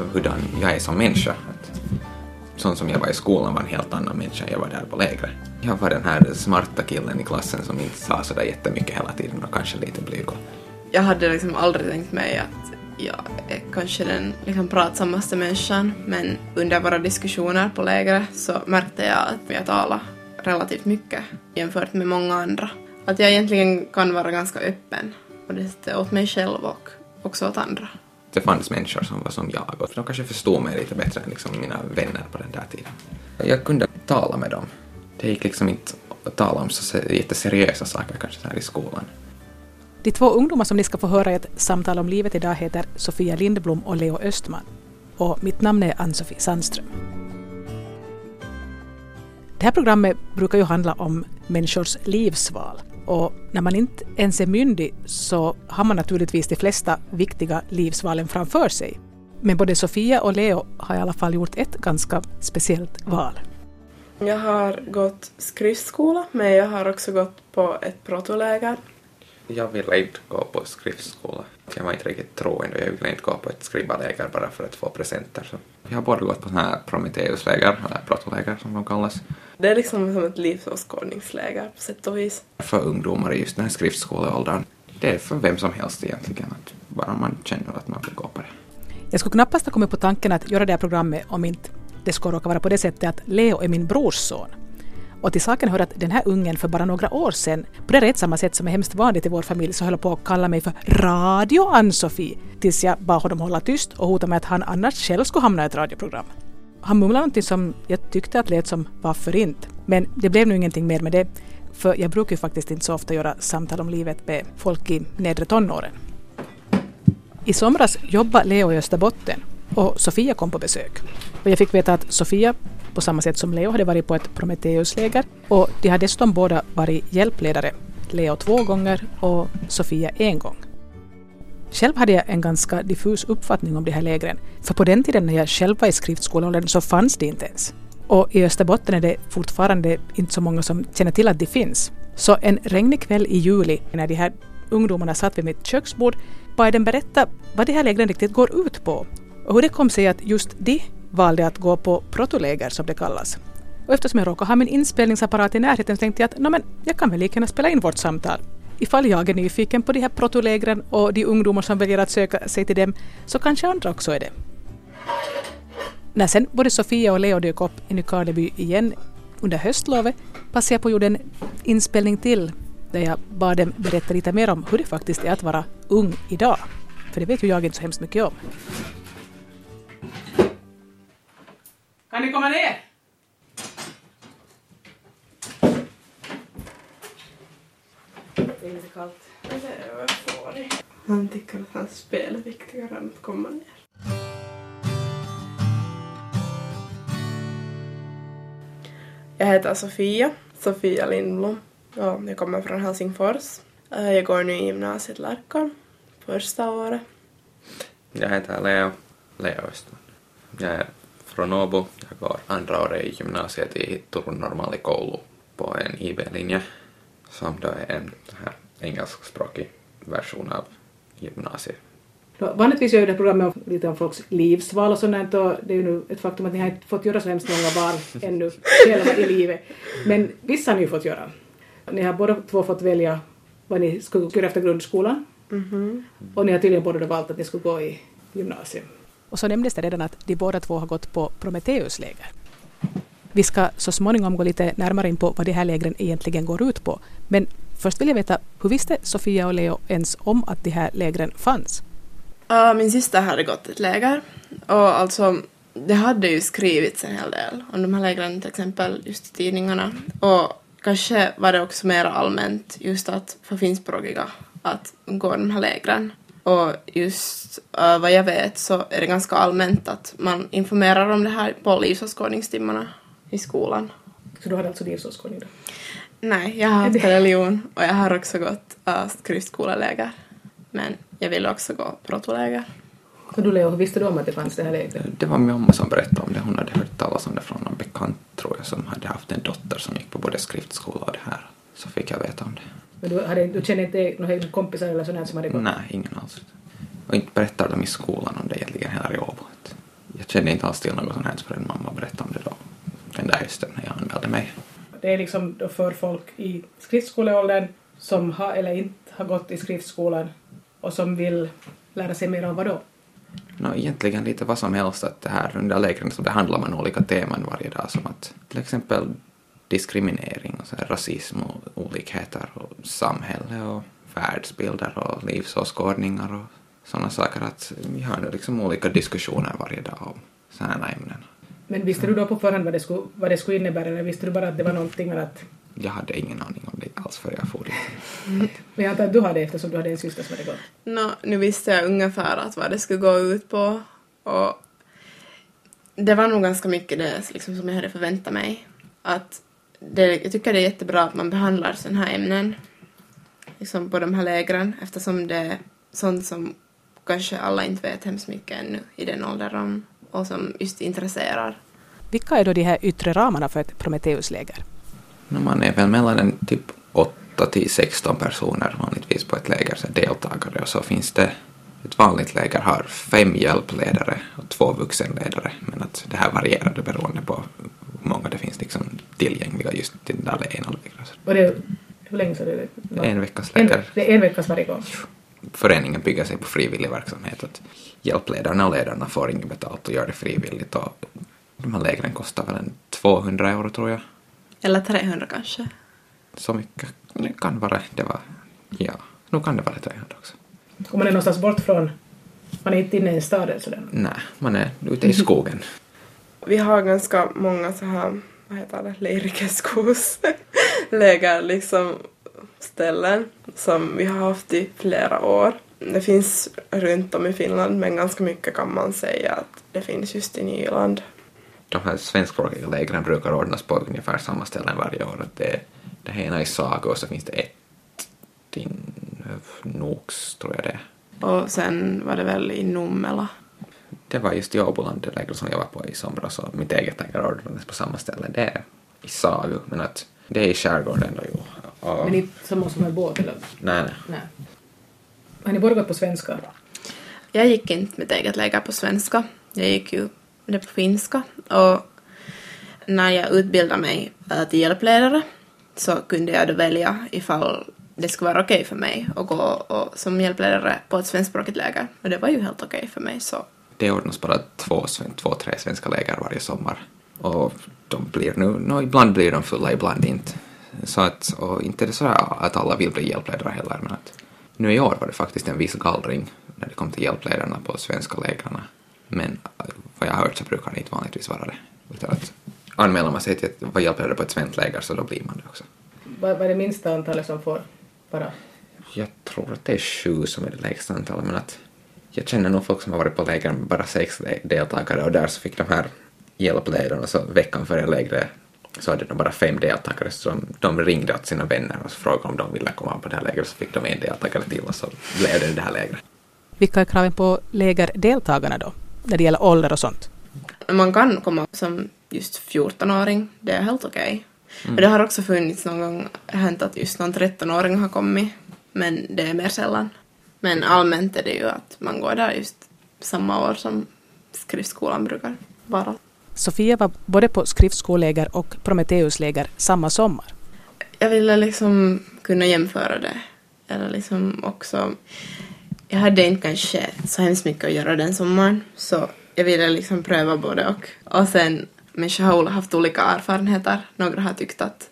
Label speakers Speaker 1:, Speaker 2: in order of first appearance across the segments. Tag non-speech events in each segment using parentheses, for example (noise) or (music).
Speaker 1: av hurdan jag är som människa. Att sån som jag var i skolan var en helt annan människa än jag var där på lägret. Jag var den här smarta killen i klassen som inte sa sådär jättemycket hela tiden och kanske lite blyg.
Speaker 2: Jag hade liksom aldrig tänkt mig att jag är kanske den liksom pratsammaste människan men under våra diskussioner på lägret så märkte jag att jag talade relativt mycket jämfört med många andra. Att jag egentligen kan vara ganska öppen och det åt mig själv och också åt andra.
Speaker 1: Det fanns människor som var som jag och de kanske förstod mig lite bättre än liksom mina vänner på den där tiden. Jag kunde tala med dem. Det gick liksom inte att tala om så jätteseriösa saker kanske så här i skolan.
Speaker 3: De två ungdomar som ni ska få höra i ett samtal om livet idag heter Sofia Lindblom och Leo Östman. Och mitt namn är Ann-Sofie Sandström. Det här programmet brukar ju handla om människors livsval. Och när man inte ens är myndig så har man naturligtvis de flesta viktiga livsvalen framför sig. Men både Sofia och Leo har i alla fall gjort ett ganska speciellt val.
Speaker 2: Jag har gått skriftskola men jag har också gått på ett protoläger
Speaker 1: jag ville inte gå på skriftskola. Jag var inte riktigt troende och jag ville inte gå på ett skrivarläger bara för att få presenter. Så jag har både gått på sådana här Prometheusläger, eller protoläger som de kallas.
Speaker 2: Det är liksom som ett livsåskådningsläger på sätt och vis.
Speaker 1: För ungdomar i just den här skriftskoleåldern. Det är för vem som helst egentligen, att bara man känner att man vill gå på det.
Speaker 3: Jag skulle knappast ha kommit på tanken att göra det här programmet om inte det skulle råka vara på det sättet att Leo är min brors son. Och till saken hör att den här ungen för bara några år sedan, på det rätt samma sätt som är hemskt vanligt i vår familj, så höll på att kalla mig för Radio Ann-Sofie tills jag bad honom hålla tyst och hotade med att han annars själv skulle hamna i ett radioprogram. Han mumlade någonting som jag tyckte att lät som varför inte. Men det blev nu ingenting mer med det, för jag brukar ju faktiskt inte så ofta göra samtal om livet med folk i nedre tonåren. I somras jobbade Leo i Österbotten och Sofia kom på besök. Och jag fick veta att Sofia på samma sätt som Leo hade varit på ett Prometheusläger. Och de har dessutom båda varit hjälpledare, Leo två gånger och Sofia en gång. Själv hade jag en ganska diffus uppfattning om de här lägren, för på den tiden när jag själv var i skriftskoleåldern så fanns de inte ens. Och i Österbotten är det fortfarande inte så många som känner till att de finns. Så en regnig kväll i juli, när de här ungdomarna satt vid mitt köksbord, bad den berätta vad de här lägren riktigt går ut på och hur det kom sig att just de valde att gå på protoläger som det kallas. Och eftersom jag råkar ha min inspelningsapparat i närheten så tänkte jag att men jag kan väl lika gärna spela in vårt samtal. Ifall jag är nyfiken på de här protolägren och de ungdomar som väljer att söka sig till dem så kanske andra också är det. När sen både Sofia och Leo dök upp i Nykarleby igen under höstlovet passade jag på att göra en inspelning till där jag bad dem berätta lite mer om hur det faktiskt är att vara ung idag. För det vet ju jag inte så hemskt mycket om. Kan ni komma ner?
Speaker 2: Det är lite kallt. Det är vad får Han tycker att hans spel är viktigare än att komma ner. Jag heter Sofia, Sofia Lindblom. Ja, jag kommer från Helsingfors. Eh, jag går nu i gymnasiet Lärkan, första året.
Speaker 1: Jag heter Leo, Leo Östman. Jag är från Åbo. Jag går andra året i gymnasiet i Turun normaalikoulu på en IB-linje som då är en här engelskspråkig version av gymnasiet.
Speaker 3: Vanligtvis gör ju det programmet lite om folks livsval och sånt och det är ju nu ett faktum att ni har inte fått göra så hemskt många val ännu själva i livet. Men vissa har ni ju fått göra. Ni har båda två fått välja vad ni skulle göra efter grundskolan mm -hmm. och ni har tydligen båda valt att ni skulle gå i gymnasiet. Och så nämndes det redan att de båda två har gått på Prometheusläger. Vi ska så småningom gå lite närmare in på vad de här lägren egentligen går ut på. Men först vill jag veta, hur visste Sofia och Leo ens om att de här lägren fanns?
Speaker 2: Uh, min syster hade gått ett läger och alltså det hade ju skrivits en hel del om de här lägren till exempel just i tidningarna och kanske var det också mer allmänt just att för finskspråkiga att gå de här lägren. Och just uh, vad jag vet så är det ganska allmänt att man informerar om det här på livsåskådningstimmarna i skolan.
Speaker 3: Så du hade alltså livsåskådning då?
Speaker 2: Nej, jag har haft religion och jag har också gått uh, skriftskoleläger. Men jag ville också gå protoläger.
Speaker 3: Och du Leo, visste du om att det fanns det här lägret?
Speaker 1: Det var min mamma som berättade om det. Hon hade hört talas om det från någon bekant, tror jag, som hade haft en dotter som gick på både skriftskola och det här. Så fick jag veta om det.
Speaker 3: Men du, hade, du kände inte några kompisar eller sådär som hade gått?
Speaker 1: Nej, ingen alls. Och inte berättade de i skolan om det egentligen heller i Åbo. kände inte alls till något sånt här förrän mamma berättade om det då den där hösten när jag anmälde mig.
Speaker 3: Det är liksom då för folk i skriftskoleåldern som har eller inte har gått i skriftskolan och som vill lära sig mer om vad då?
Speaker 1: No, egentligen lite vad som helst. Att det här under lägren så behandlar man olika teman varje dag som att till exempel diskriminering och så här, rasism och olikheter och samhälle och världsbilder och livsåskådningar och sådana saker. Att vi har nu liksom olika diskussioner varje dag om sådana ämnen.
Speaker 3: Men visste du då på förhand vad det skulle, vad det skulle innebära eller visste du bara att det var någonting men att...
Speaker 1: Jag hade ingen aning om det alls för jag for dit. (laughs)
Speaker 3: Men jag antar att du hade eftersom du hade en syster som hade gått.
Speaker 2: Nå, nu visste jag ungefär att vad det skulle gå ut på och det var nog ganska mycket det liksom, som jag hade förväntat mig. Att det, jag tycker det är jättebra att man behandlar sådana här ämnen liksom på de här lägren eftersom det är sånt som kanske alla inte vet hemskt mycket ännu i den åldern om och som just intresserar.
Speaker 3: Vilka är då de här yttre ramarna för ett Prometheusläger?
Speaker 1: Man är väl mellan en typ 8 till 16 personer vanligtvis på ett läger, så deltagare, och så finns det ett vanligt läger har fem hjälpledare och två vuxenledare, men att det här varierar beroende på hur många det finns liksom tillgängliga just till den där ena lägret.
Speaker 3: Och det, hur länge sa du det?
Speaker 1: En veckas läger.
Speaker 3: En, det är en veckas varje gång?
Speaker 1: Föreningen bygger sig på frivillig verksamhet. Att hjälpledarna och ledarna får inget betalt och gör det frivilligt. Och de här lägren kostar väl en 200 euro tror jag.
Speaker 2: Eller 300 kanske.
Speaker 1: Så mycket det kan vara. Det var, ja, nu kan det vara 300 också.
Speaker 3: Och man är någonstans bort från, man är inte inne i en stad eller sådär?
Speaker 1: Nej, man är ute i skogen. (laughs)
Speaker 2: Vi har ganska många så här, vad heter det, leirikeskos (laughs) läger liksom ställen som vi har haft i flera år. Det finns runt om i Finland men ganska mycket kan man säga att det finns just i Nyland.
Speaker 1: De här svenskspråkiga lägren brukar ordnas på ungefär samma ställen varje år. Det, det ena i Sago och så finns det ett i Nox, tror jag det är.
Speaker 2: Och sen var det väl i Nummela.
Speaker 1: Det var just i Åboland, det läger som jag var på i somras och mitt eget läger ordnades på samma ställe. Det är i Sago, men att det är i skärgården då ju.
Speaker 3: Och... Men inte som måste med båt eller?
Speaker 1: Nej, nej.
Speaker 3: nej. Har ni båda gått på svenska?
Speaker 2: Jag gick inte mitt eget läger på svenska. Jag gick ju det på finska. Och när jag utbildade mig till hjälpledare så kunde jag då välja ifall det skulle vara okej okay för mig att gå och, som hjälpledare på ett svenskspråkigt läger. Och det var ju helt okej okay för mig så.
Speaker 1: Det ordnas bara två, två, tre svenska läger varje sommar. Och de blir nu, no, ibland blir de fulla, ibland inte. Så att, och inte är det så att alla vill bli hjälpledare heller, men att nu i år var det faktiskt en viss gallring när det kom till hjälpledarna på svenska lägren. Men vad jag har hört så brukar det inte vanligtvis vara det. Utan att anmäler man sig till att vara hjälpledare på ett svenskt läger så då blir man det också.
Speaker 3: Vad är det minsta antalet som får vara?
Speaker 1: Jag tror att det är sju som är det lägsta antalet, men att jag känner nog folk som har varit på läger med bara sex deltagare och där så fick de här hjälpledarna så veckan före lägret så hade de bara fem deltagare så de ringde åt sina vänner och frågade om de ville komma på det här lägret så fick de en deltagare till och så blev det det här lägret.
Speaker 3: Vilka är kraven på lägerdeltagarna då, när det gäller ålder och sånt?
Speaker 2: Man kan komma som just 14-åring, det är helt okej. Okay. Mm. det har också funnits någon gång hänt att just någon 13-åring har kommit, men det är mer sällan. Men allmänt är det ju att man går där just samma år som skriftskolan brukar vara.
Speaker 3: Sofia var både på skriftskoläger och Prometheusläger samma sommar.
Speaker 2: Jag ville liksom kunna jämföra det. Eller liksom också... Jag hade inte kanske så hemskt mycket att göra den sommaren, så jag ville liksom pröva både och. Och sen, människor har haft olika erfarenheter. Några har tyckt att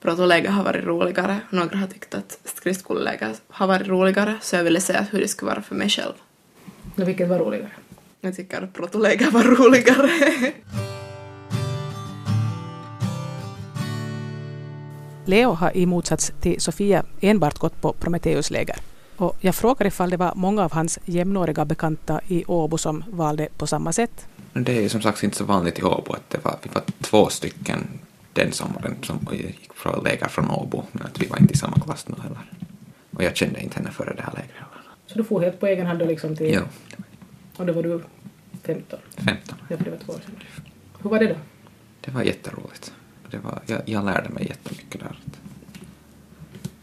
Speaker 2: protoläger har varit roligare, några har tyckt att skriftskoleläger har varit roligare, så jag ville se hur det skulle vara för mig själv.
Speaker 3: Och vilket var roligare?
Speaker 2: Jag tycker att protoläger var roligare.
Speaker 3: Leo har i motsats till Sofia enbart gått på Prometheusläger. Och jag frågar ifall det var många av hans jämnåriga bekanta i Åbo som valde på samma sätt.
Speaker 1: Det är ju som sagt inte så vanligt i Åbo att det var, vi var två stycken den sommaren som gick från läger från Åbo, men att vi var inte i samma klass nu heller. Och jag kände inte henne före det här lägret heller.
Speaker 3: Så du får helt på egen hand då liksom till...
Speaker 1: Ja.
Speaker 3: Och då var du 15?
Speaker 1: 15.
Speaker 3: Ja, för det var två år sedan. Hur var det då?
Speaker 1: Det var jätteroligt. Det var, jag, jag lärde mig jättemycket där.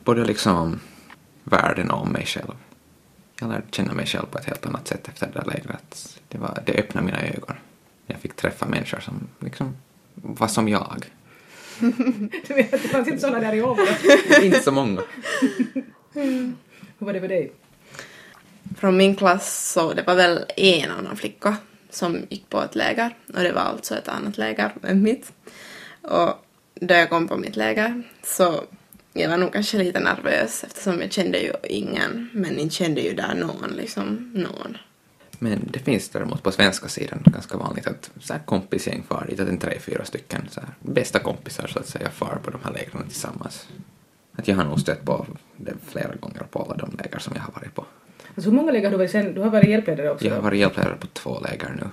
Speaker 1: Både liksom världen om mig själv. Jag lärde känna mig själv på ett helt annat sätt efter det där lägret. Det, var, det öppnade mina ögon. Jag fick träffa människor som liksom var som jag. (laughs)
Speaker 3: Du vet, det fanns inte sådana där i Åbo.
Speaker 1: inte så många.
Speaker 3: Hur var det för dig?
Speaker 2: Från min klass så det var väl en annan flicka som gick på ett läger och det var alltså ett annat läger än mitt. Och då jag kom på mitt läger så jag var nog kanske lite nervös eftersom jag kände ju ingen men inte kände ju där någon liksom, någon.
Speaker 1: Men det finns däremot på svenska sidan ganska vanligt att så här kompisgäng far dit, att en tre, fyra stycken så här, bästa kompisar så att säga far på de här lägren tillsammans. Att jag har nog stött på det flera gånger på alla de läger som jag har varit på.
Speaker 3: Alltså, hur många läger har du varit sen? Du har varit hjälpledare också?
Speaker 1: Jag har varit hjälplärare på två läger nu.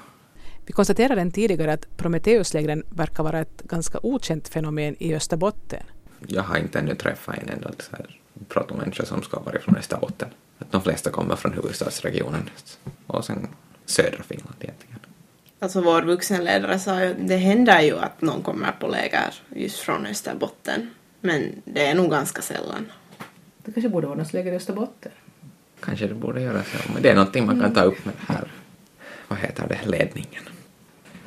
Speaker 3: Vi konstaterade tidigare att Prometheuslägren verkar vara ett ganska okänt fenomen i Österbotten.
Speaker 1: Jag har inte ännu träffat en enda så här protomänniska som ska vara från Österbotten. Att de flesta kommer från huvudstadsregionen och sen södra Finland egentligen.
Speaker 2: Alltså vår vuxenledare sa ju att det händer ju att någon kommer på läger just från Österbotten men det är nog ganska sällan.
Speaker 3: Det kanske borde ordnas läger i Österbotten.
Speaker 1: Kanske det borde göras så, men det är någonting man kan ta upp med det här, vad heter det, ledningen.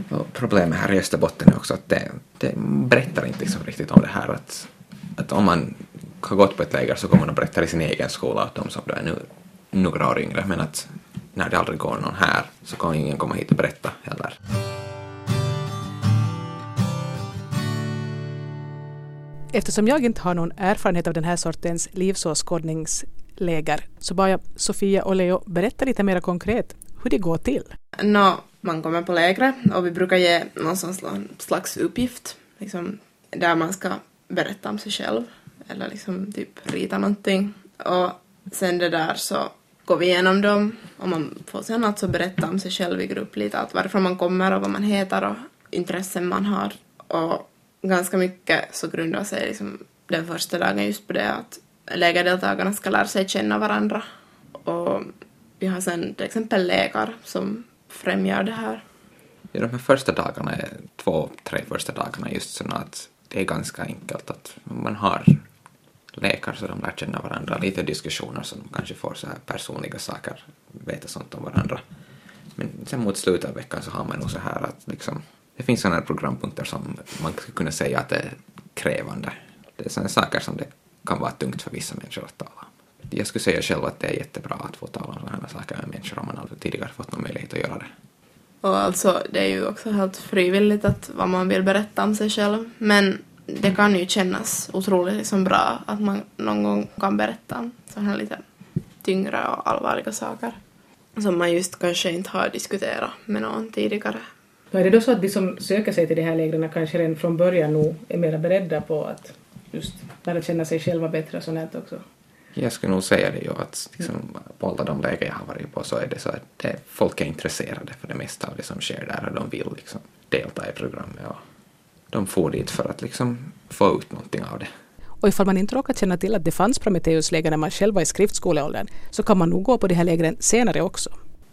Speaker 1: Och problemet här i Österbotten är också att det, det berättar inte liksom riktigt om det här att, att om man har gått på ett läger så kommer man och berättar i sin egen skola åt de som då är nu några år yngre, men att när det aldrig går någon här så kan ingen komma hit och berätta heller.
Speaker 3: Eftersom jag inte har någon erfarenhet av den här sortens läger så bad jag Sofia och Leo berätta lite mer konkret hur det går till.
Speaker 2: No, man kommer på lägret och vi brukar ge någon slags uppgift liksom, där man ska berätta om sig själv eller liksom typ rita någonting. Och sen det där så går vi igenom dem och man får sen alltså berätta om sig själv i grupp lite, att varifrån man kommer och vad man heter och intressen man har. Och ganska mycket så grundar sig liksom den första dagen just på det att lägerdeltagarna ska lära sig känna varandra. Och vi har sen till exempel lekar som främjar det här.
Speaker 1: Ja, de här första dagarna, två, tre första dagarna just sådana att det är ganska enkelt att man har lekar så de lär känna varandra, lite diskussioner så de kanske får så här personliga saker, veta sånt om varandra. Men sen mot slutet av veckan så har man nog så här att liksom, det finns sådana här programpunkter som man skulle kunna säga att det är krävande. Det är sådana saker som det kan vara tungt för vissa människor att tala om. Jag skulle säga själv att det är jättebra att få tala om sådana här saker med människor om man aldrig tidigare fått någon möjlighet att göra det.
Speaker 2: Och alltså, det är ju också helt frivilligt att vad man vill berätta om sig själv. Men det kan ju kännas otroligt liksom bra att man någon gång kan berätta om sådana här lite tyngre och allvarliga saker. Som man just kanske inte har diskuterat med någon tidigare.
Speaker 3: Är det då så att de som söker sig till de här lägren kanske redan från början nog är mer beredda på att just lära känna sig själva bättre och sånt också?
Speaker 1: Jag skulle nog säga det ju att liksom, på alla de läger jag har varit på så är det så att det, folk är intresserade för det mesta av det som sker där och de vill liksom delta i programmet och de får dit för att liksom få ut någonting av det.
Speaker 3: Och ifall man inte råkar känna till att det fanns Prometheusläger när man själv var i skriftskoleåldern så kan man nog gå på de här lägren senare också.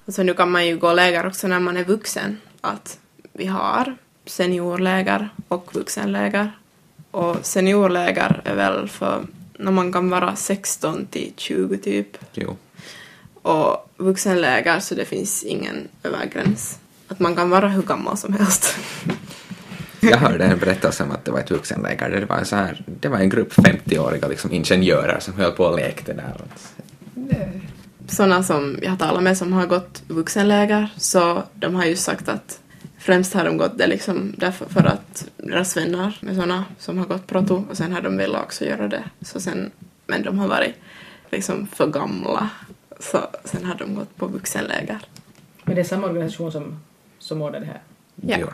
Speaker 2: Alltså nu kan man ju gå läger också när man är vuxen. Att vi har seniorläger och vuxenläger. Och seniorläger är väl för när man kan vara 16 till 20 typ.
Speaker 1: Jo.
Speaker 2: Och vuxenläger så det finns ingen övergräns. Att man kan vara hur gammal som helst. (laughs)
Speaker 1: Jag hörde en berättelse om att det var ett vuxenläger det var, så här, det var en grupp 50-åriga liksom, ingenjörer som höll på och lekte där.
Speaker 2: Såna som jag har talat med som har gått vuxenläger så de har ju sagt att främst har de gått det liksom därför för att deras vänner med såna som har gått proto och sen har de velat också göra det. Så sen, men de har varit liksom för gamla så sen har de gått på vuxenläger.
Speaker 3: Men det är samma organisation som, som ordnar det här?
Speaker 2: Ja.
Speaker 1: Jo.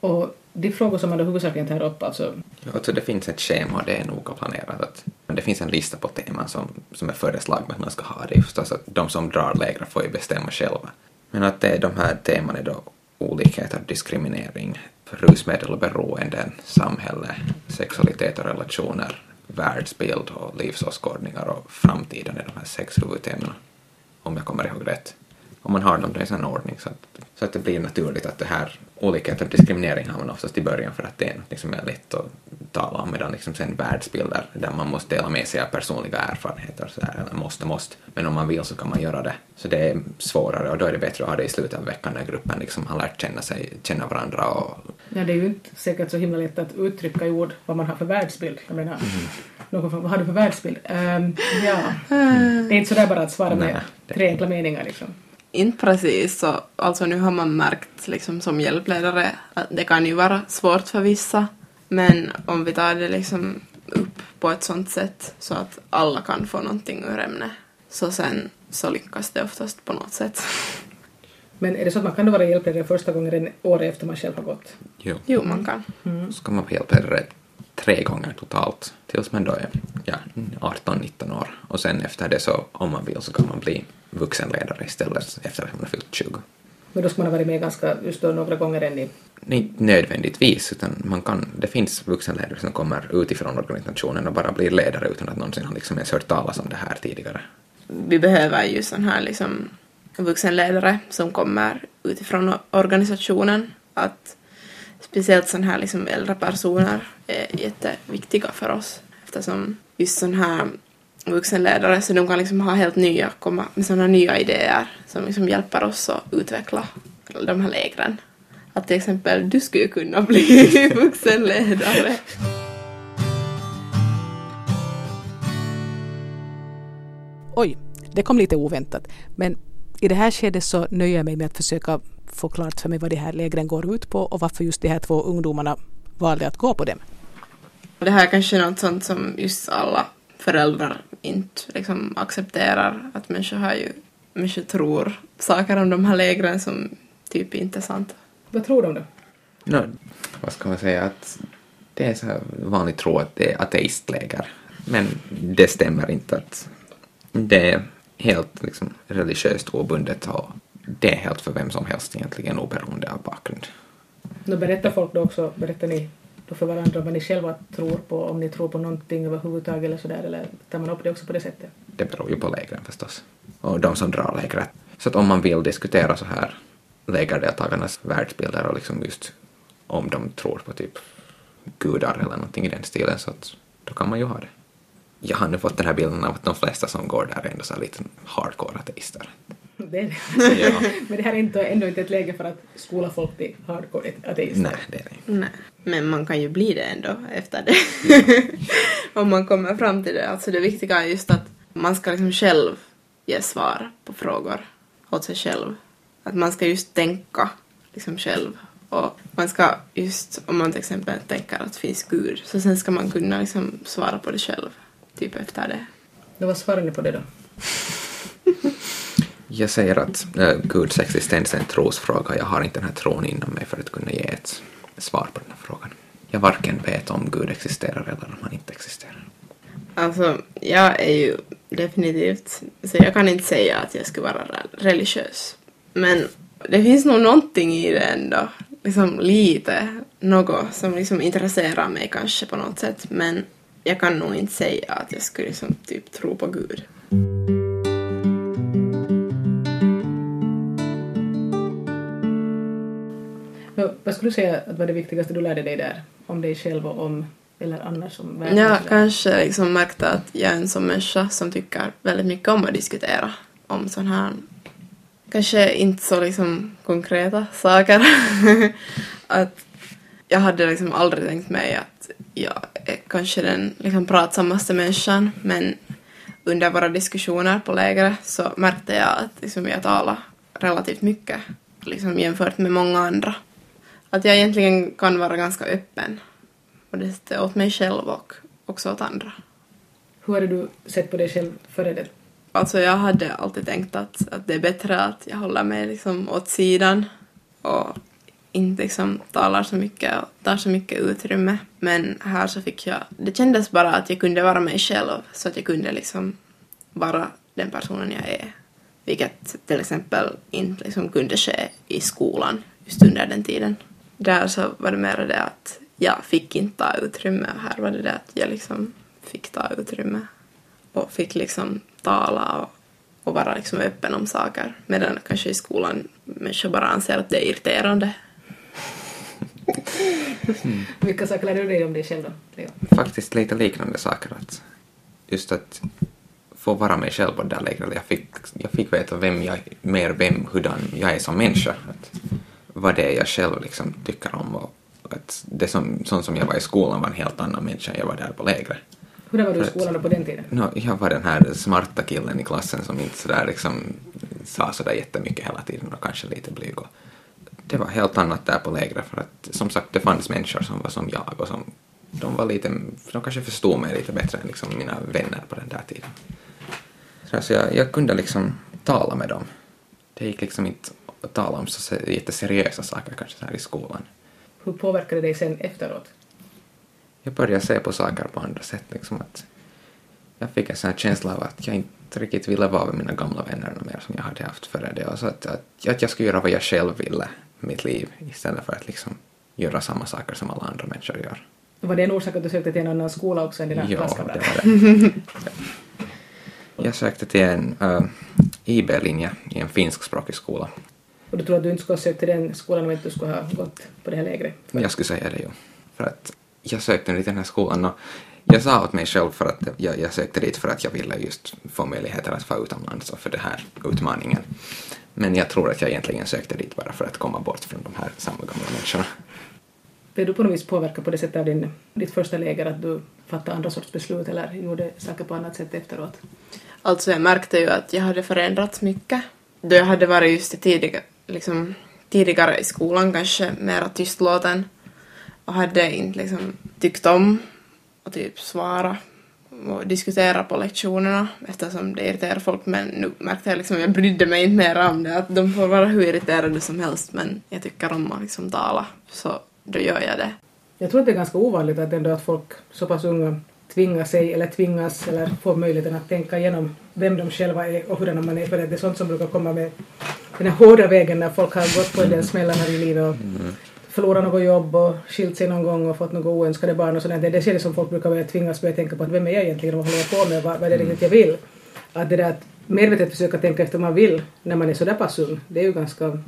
Speaker 3: Och de frågor som man då huvudsakligen tar upp, alltså
Speaker 1: Ja, Alltså det finns ett schema och det är noga planerat. Att, men det finns en lista på teman som, som är föreslagna att man ska ha. Det är förstås att de som drar lägret får ju bestämma själva. Men att det är de här teman är då olikheter, diskriminering, rusmedel och beroenden, samhälle, sexualitet och relationer, världsbild och livsåskådningar och framtiden är de här sex huvudämnena, Om jag kommer ihåg rätt. Om man har dem i en sån ordning så att, så att det blir naturligt att det här olikhet och diskriminering har man oftast i början för att det är något som är lätt att tala om medan liksom sen världsbilder där man måste dela med sig av personliga erfarenheter så här, eller måste, måste. Men om man vill så kan man göra det. Så det är svårare och då är det bättre att ha det i slutet av veckan när gruppen liksom har lärt känna, sig, känna varandra och
Speaker 3: Ja, det är ju inte säkert så himla lätt att uttrycka i ord vad man har för världsbild. Jag menar, någon frågar, vad har du för världsbild? Ehm, ja, det är inte sådär bara att svara med
Speaker 1: Nej, det-
Speaker 3: tre enkla meningar liksom.
Speaker 2: Inte precis så, alltså nu har man märkt liksom som hjälpledare att det kan ju vara svårt för vissa. Men om vi tar det liksom upp på ett sånt sätt så att alla kan få någonting ur ämnet så sen så lyckas det oftast på något sätt.
Speaker 3: Men är det så att man kan vara hjälpledare första gången en år efter man själv har gått?
Speaker 1: jo.
Speaker 2: Jo, man kan.
Speaker 1: Så ska man vara hjälpledare tre gånger totalt tills man då är ja, 18-19 år. Och sen efter det så, om man vill, så kan man bli vuxenledare istället efter att man har fyllt 20.
Speaker 3: Men då ska man ha varit med ganska just då några gånger än i...
Speaker 1: Inte nödvändigtvis, utan man kan, det finns vuxenledare som kommer utifrån organisationen och bara blir ledare utan att någonsin har liksom ens hört talas om det här tidigare.
Speaker 2: Vi behöver ju sån här liksom vuxenledare som kommer utifrån organisationen. Att speciellt sådana här liksom äldre personer är jätteviktiga för oss eftersom just sådana här vuxenledare så de kan liksom ha helt nya, komma med sådana nya idéer som liksom hjälper oss att utveckla de här lägren. Att till exempel du skulle kunna bli (laughs) vuxenledare.
Speaker 3: Oj, det kom lite oväntat. Men i det här skedet så nöjer jag mig med att försöka få klart för mig vad de här lägren går ut på och varför just de här två ungdomarna valde att gå på dem.
Speaker 2: Det här är kanske något sånt som just alla föräldrar inte liksom accepterar. Att människor har ju, människor tror saker om de här lägren som typ inte är sant.
Speaker 3: Vad tror de då?
Speaker 1: No, vad ska man säga, att det är så här vanligt tro att det är ateistläger. Men det stämmer inte att det är helt liksom, religiöst obundet och det är helt för vem som helst egentligen oberoende av bakgrund.
Speaker 3: Då berättar folk då också, berättar ni då för varandra vad ni själva tror på, om ni tror på någonting överhuvudtaget eller sådär, eller tar man upp det också på det sättet?
Speaker 1: Det beror ju på lägren förstås. Och de som drar lägret. Så att om man vill diskutera så här lägerdeltagarnas världsbilder och liksom just om de tror på typ gudar eller någonting i den stilen så att då kan man ju ha det. Jag har nu fått den här bilden av att de flesta som går där är ändå så lite hardcore ateister.
Speaker 3: Det är det.
Speaker 1: Ja. (laughs)
Speaker 3: Men det här är inte, ändå inte ett läge för att skola folk till hardcore ateister.
Speaker 1: Nej, det är det inte.
Speaker 2: Nej. Men man kan ju bli det ändå efter det. (laughs) Om man kommer fram till det. Alltså det viktiga är just att man ska liksom själv ge svar på frågor åt sig själv. Att man ska just tänka liksom själv. Och man ska just, om man till exempel tänker att det finns Gud, så sen ska man kunna liksom svara på det själv. Typ efter det.
Speaker 3: Då vad svarar ni på det då? (laughs)
Speaker 1: Jag säger att äh, Guds existens är en trosfråga. Jag har inte den här tron inom mig för att kunna ge ett svar på den här frågan. Jag varken vet om Gud existerar eller om han inte existerar.
Speaker 2: Alltså, jag är ju definitivt, så jag kan inte säga att jag skulle vara re- religiös. Men det finns nog någonting i det ändå, liksom lite, något som liksom intresserar mig kanske på något sätt. Men jag kan nog inte säga att jag skulle liksom typ tro på Gud.
Speaker 3: Nå, vad skulle du säga att var det viktigaste du lärde dig där? Om dig själv och om, eller annars om världen?
Speaker 2: Jag kanske liksom märkte att jag är en sån människa som tycker väldigt mycket om att diskutera om sån här, kanske inte så liksom konkreta saker. (laughs) att jag hade liksom aldrig tänkt mig att jag är kanske den liksom pratsammaste människan men under våra diskussioner på lägret så märkte jag att liksom jag talade relativt mycket liksom jämfört med många andra. Att jag egentligen kan vara ganska öppen sättet åt mig själv och också åt andra.
Speaker 3: Hur hade du sett på dig själv före det?
Speaker 2: Alltså jag hade alltid tänkt att, att det är bättre att jag håller mig liksom åt sidan och inte liksom talar så mycket och tar så mycket utrymme. Men här så fick jag, det kändes bara att jag kunde vara mig själv så att jag kunde liksom vara den personen jag är. Vilket till exempel inte liksom kunde ske i skolan just under den tiden. Där så var det mer det att jag fick inte ta utrymme och här var det det att jag liksom fick ta utrymme och fick liksom tala och och vara liksom öppen om saker. Medan kanske i skolan människor bara anser att det är irriterande. (laughs)
Speaker 3: Vilka saker lär du dig om dig själv då, Leo?
Speaker 1: Faktiskt lite liknande saker. Att just att få vara mig själv på det där lägret. Jag fick, jag fick veta vem jag, mer vem, hurdan jag är som människa. Att vad det är jag själv liksom tycker om och att det som, sånt som jag var i skolan var en helt annan människa än jag var där på lägret.
Speaker 3: Hur var du i skolan då på den tiden?
Speaker 1: No, jag var den här smarta killen i klassen som inte sådär liksom sa sådär jättemycket hela tiden och kanske lite blyg. Och det var helt annat där på lägret för att som sagt det fanns människor som var som jag och som de var lite, de kanske förstod mig lite bättre än liksom mina vänner på den där tiden. Så alltså jag, jag kunde liksom tala med dem. Det gick liksom inte att tala om så se- jätteseriösa saker kanske så här i skolan.
Speaker 3: Hur påverkade det dig sen efteråt?
Speaker 1: jag började se på saker på andra sätt. Liksom att jag fick en sån här känsla av att jag inte riktigt ville vara med mina gamla vänner mer som jag hade haft före det. Och så att, att, att jag skulle göra vad jag själv ville mitt liv istället för att liksom göra samma saker som alla andra människor gör.
Speaker 3: Var det en orsak att du sökte till en annan skola också än dina
Speaker 1: det
Speaker 3: klasskamrater?
Speaker 1: var det. Jag sökte till en uh, IB-linje i en finskspråkig skola.
Speaker 3: Och du tror att du inte skulle ha sökt till den skolan om inte du skulle ha gått på det här lägret?
Speaker 1: Jag skulle säga det ju. För att jag sökte till den här skolan och jag sa åt mig själv för att jag, jag sökte dit för att jag ville just få möjligheter att få utomlands och för den här utmaningen. Men jag tror att jag egentligen sökte dit bara för att komma bort från de här samma gamla människorna.
Speaker 3: Blev du på något vis påverkad på det sättet av din, ditt första läger att du fattade andra sorts beslut eller gjorde saker på annat sätt efteråt?
Speaker 2: Alltså jag märkte ju att jag hade förändrats mycket. Då jag hade varit just i tidiga, liksom, tidigare i skolan kanske mera tystlåten och hade inte liksom tyckt om att typ svara och diskutera på lektionerna eftersom det irriterar folk. Men nu märkte jag liksom jag brydde mig inte mer om det. Att de får vara hur irriterade som helst men jag tycker om att liksom tala. Så då gör jag det.
Speaker 3: Jag tror att det är ganska ovanligt att ändå att folk så pass unga tvingar sig eller tvingas eller får möjligheten att tänka igenom vem de själva är och hurdana man är. För det är sånt som brukar komma med den här hårda vägen när folk har gått på en del smällar i livet och förlorat något jobb och skilt sig någon gång och fått några oönskade barn och sådär. Det det skedet som folk brukar börja tvingas börja tänka på att vem är jag egentligen och vad håller jag på med, vad, vad är det riktigt jag vill? Att det där att medvetet försöka tänka efter vad man vill när man är sådär pass ung, det är ju ganska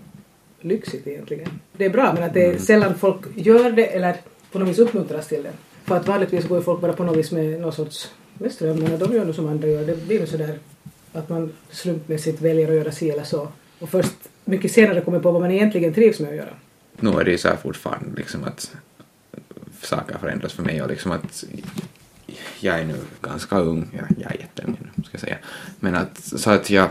Speaker 3: lyxigt egentligen. Det är bra men att det är sällan folk gör det eller på något vis uppmuntras till det. För att vanligtvis går ju folk bara på något vis med någon sorts med strömmen och de gör nog som andra gör. Det blir ju sådär att man slumpmässigt väljer att göra si eller så. Och först mycket senare kommer på vad man egentligen trivs med att göra.
Speaker 1: Nu är det ju så här fortfarande liksom att saker förändras för mig och liksom att jag är nu ganska ung, jag, jag är jätteung nu, ska jag säga. Men att, så att jag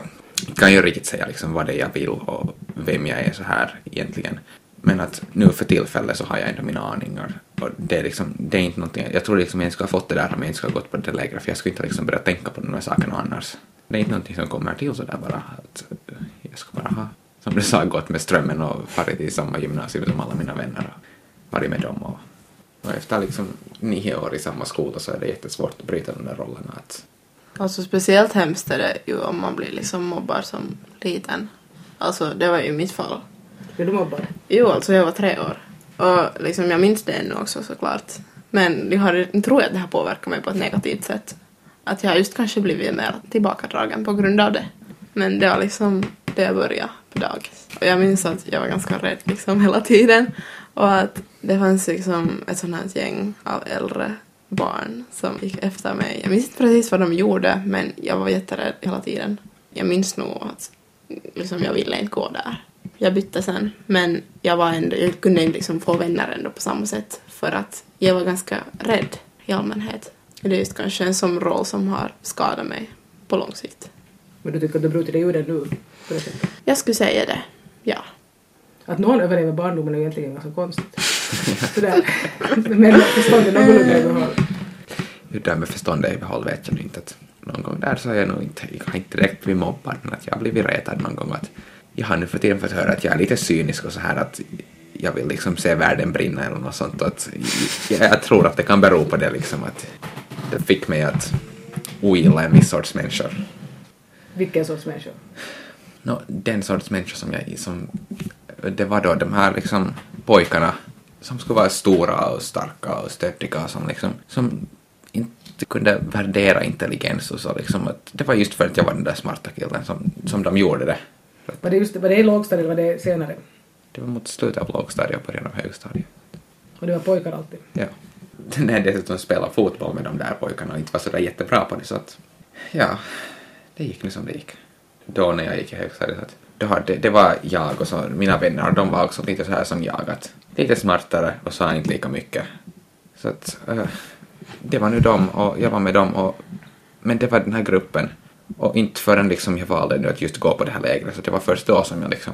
Speaker 1: kan ju riktigt säga liksom vad det är jag vill och vem jag är så här egentligen. Men att nu för tillfället så har jag ändå mina aningar. Och det är liksom, det är inte någonting, jag tror liksom jag inte skulle ha fått det där om jag inte skulle ha gått på det lägre, för jag skulle inte liksom börja tänka på de här sakerna annars. Det är inte någonting som kommer till sådär bara, att jag ska bara ha, som du sa, gått med strömmen och farit i samma gymnasium som alla mina vänner och varit med dem och, och efter liksom nio år i samma skola så är det jättesvårt att bryta de där rollerna. Att,
Speaker 2: Alltså speciellt hemskt är det ju om man blir liksom mobbad som liten. Alltså det var ju mitt fall.
Speaker 3: Blir du mobbad?
Speaker 2: Jo, alltså jag var tre år. Och liksom jag minns det ännu också såklart. Men jag, har, tror att det har påverkat mig på ett negativt sätt. Att jag har just kanske blivit mer tillbakadragen på grund av det. Men det var liksom det jag började på dagis. Och jag minns att jag var ganska rädd liksom hela tiden. Och att det fanns liksom ett sånt här gäng av äldre barn som gick efter mig. Jag minns inte precis vad de gjorde men jag var jätterädd hela tiden. Jag minns nog att liksom, jag ville inte gå där. Jag bytte sen men jag var ändå, jag kunde inte liksom få vänner ändå på samma sätt för att jag var ganska rädd i allmänhet. Det är just kanske en sån roll som har skadat mig på lång sikt.
Speaker 3: Men du tycker att du brutit dig ur det nu? På det sättet?
Speaker 2: Jag skulle säga det, ja.
Speaker 3: Att någon överlever barndomen är egentligen ganska konstigt. (laughs) Sådär. Men förståndet någorlunda i behåll.
Speaker 1: hur det där med förståndet i behåll vet jag inte. Att någon gång där så är jag nog inte, jag har inte direkt blivit mobbad men att jag har blivit retad någon gång. Att jag har nu för tiden fått höra att jag är lite cynisk och så här att jag vill liksom se världen brinna eller något sånt. Att jag, jag tror att det kan bero på det liksom att det fick mig att ogilla en viss sorts människor.
Speaker 3: Vilken sorts människa?
Speaker 1: No, den sorts människor som jag som det var då de här liksom pojkarna som skulle vara stora och starka och stöddiga som liksom som inte kunde värdera intelligens och så liksom att det var just för att jag var den där smarta killen som, som de gjorde det.
Speaker 3: Var det, just, var det i lågstadiet eller var det senare?
Speaker 1: Det var mot slutet av lågstadiet och början av högstadiet.
Speaker 3: Och det var pojkar alltid?
Speaker 1: Ja. (laughs) När jag dessutom spelade fotboll med de där pojkarna och inte var sådär jättebra på det så att ja, det gick nu som det gick. Då när jag gick i högstadiet att då hade, det var jag och så mina vänner och de var också lite så här som jag att lite smartare och sa inte lika mycket. Så att uh, det var nu dem och jag var med dem och men det var den här gruppen och inte förrän liksom jag valde nu att just gå på det här lägret så det var först då som jag liksom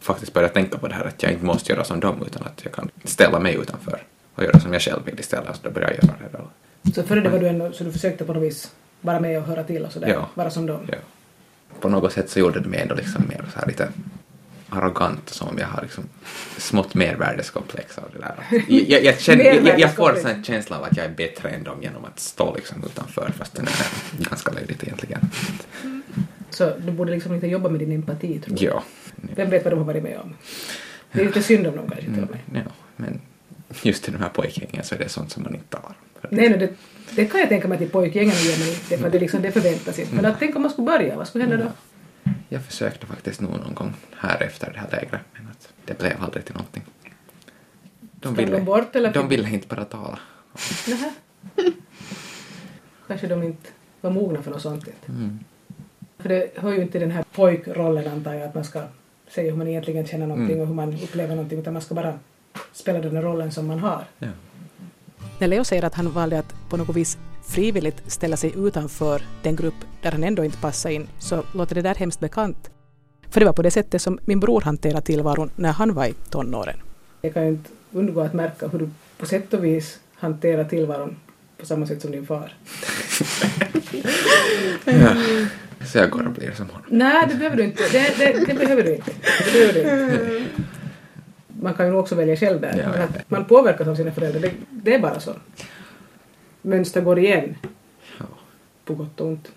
Speaker 1: faktiskt började tänka på det här att jag inte måste göra som dem utan att jag kan ställa mig utanför och göra som jag själv vill istället. Så då började jag göra det då.
Speaker 3: Så före det var du ändå, så du försökte på något vis vara med och höra till och sådär,
Speaker 1: Ja.
Speaker 3: vara som dem?
Speaker 1: Ja. På något sätt så gjorde det mig ändå liksom mer så här lite arrogant som om jag har liksom smått mervärdeskomplex av det där. Jag, jag, känner, jag, jag, får en känsla av att jag är bättre än dem genom att stå liksom utanför fast det är ganska löjligt egentligen.
Speaker 3: Så du borde liksom inte jobba med din empati tror jag.
Speaker 1: Ja.
Speaker 3: Vem vet vad de har varit med om? Det är lite synd om dem kanske till och med.
Speaker 1: Mm, ja, men just i de här pojkgängen så är det sånt som man inte tar.
Speaker 3: Nej, no, det, det kan jag tänka mig till pojkgängen och ge mig, det, för det, liksom, det förväntas inte. Men att tänk om man skulle börja, vad skulle hända då?
Speaker 1: Jag försökte faktiskt nog någon gång här efter det här lägret men att det blev aldrig till någonting. De
Speaker 3: Sprang de bort
Speaker 1: de ville inte bara tala.
Speaker 3: Kanske de inte var mogna för något sånt.
Speaker 1: Mm.
Speaker 3: För det hör ju inte den här pojkrollen antar jag, att man ska säga hur man egentligen känner någonting
Speaker 1: Mm.
Speaker 3: och hur man upplever någonting, utan man ska bara spela den rollen som man har.
Speaker 1: Ja.
Speaker 3: När Leo säger att han valde att på något vis frivilligt ställa sig utanför den grupp där han ändå inte passade in, så låter det där hemskt bekant. För det var på det sättet som min bror hanterade tillvaron när han var i tonåren. Jag kan ju inte undgå att märka hur du på sätt och vis hanterar tillvaron på samma sätt som din far.
Speaker 1: ja. Så jag går och blir som honom.
Speaker 3: Nej, det behöver du inte. Det, det, det behöver du inte. Det behöver du inte. Man kan ju också välja själv där.
Speaker 1: Ja, ja.
Speaker 3: man påverkas av sina föräldrar, det, det är bara så. Mönster går igen,
Speaker 1: Ja.
Speaker 3: på gott och ont.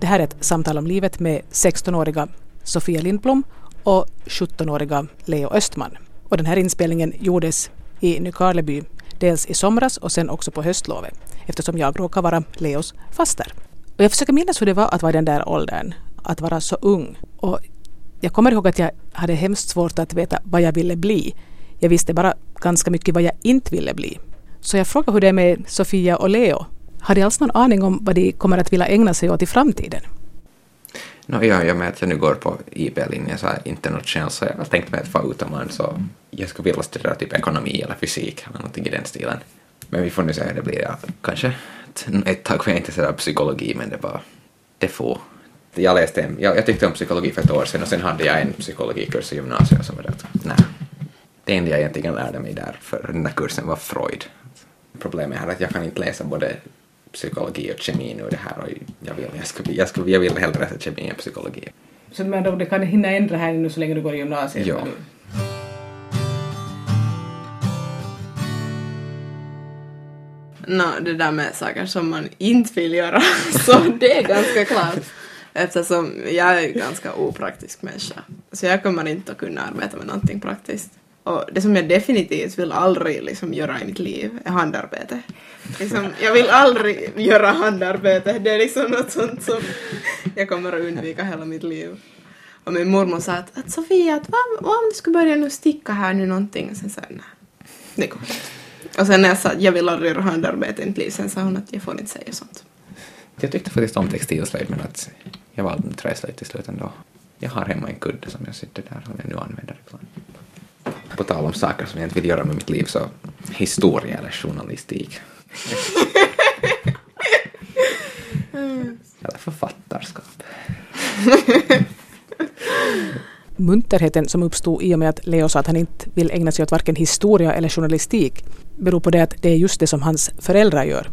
Speaker 3: Det här är ett samtal om livet med 16-åriga Sofia Lindblom och 17-åriga Leo Östman. Och den här inspelningen gjordes i Nykarleby dels i somras och sen också på höstlovet eftersom jag råkar vara Leos faster. Och jag försöker minnas hur det var att vara i den där åldern, att vara så ung. Och jag kommer ihåg att jag hade hemskt svårt att veta vad jag ville bli. Jag visste bara ganska mycket vad jag inte ville bli. Så jag frågade hur det är med Sofia och Leo. Har de alls någon aning om vad de kommer att vilja ägna sig åt i framtiden?
Speaker 1: No, ja, jag med att jag nu går på IB-linjen så här internationellt så jag har tänkt mig att få utomlands så jag skulle vilja studera typ ekonomi eller fysik eller någonting i den stilen. Men vi får nu se hur det blir. Ja, kanske ett, tag var jag intresserad av psykologi men det var det får. Jag läste en, jag, jag tyckte om psykologi för ett år sedan och sen hade jag en psykologikurs i gymnasiet som var det att nej, det enda jag egentligen lärde mig där för den där kursen var Freud. Problemet är att jag kan inte läsa både psykologi och kemi nu det här och jag vill, jag skulle, jag skulle, jag vill hellre läsa kemi än psykologi.
Speaker 3: Så du menar, det kan hinna ändra här nu så länge du går i gymnasiet?
Speaker 1: Ja.
Speaker 3: men-
Speaker 2: Nå, det där med saker som man inte vill göra, (laughs) så det är ganska klart. Eftersom jag är en ganska opraktisk människa. Så jag kommer inte att kunna arbeta med någonting praktiskt. Och det som jag definitivt vill aldrig liksom göra i mitt liv är handarbete. Liksom, jag vill aldrig göra handarbete. Det är liksom något sånt som jag kommer att undvika hela mitt liv. Och min mormor sa att, att Sofia, att vad, vad om du skulle börja nu sticka här nu någonting? Och sen sa jag nej, det går inte. Och sen när jag sa att jag vill aldrig göra handarbete i mitt liv, sen sa hon att jag får inte säga sånt.
Speaker 1: Jag tyckte faktiskt om textilslöjd men att jag valde träslöjd till slut ändå. Jag har hemma en kudde som jag sitter där som jag nu använder ibland. På tal om saker som jag inte vill göra med mitt liv så historia eller journalistik. (laughs) eller författarskap. (laughs)
Speaker 3: Munterheten som uppstod i och med att Leo sa att han inte vill ägna sig åt varken historia eller journalistik beror på det att det är just det som hans föräldrar gör.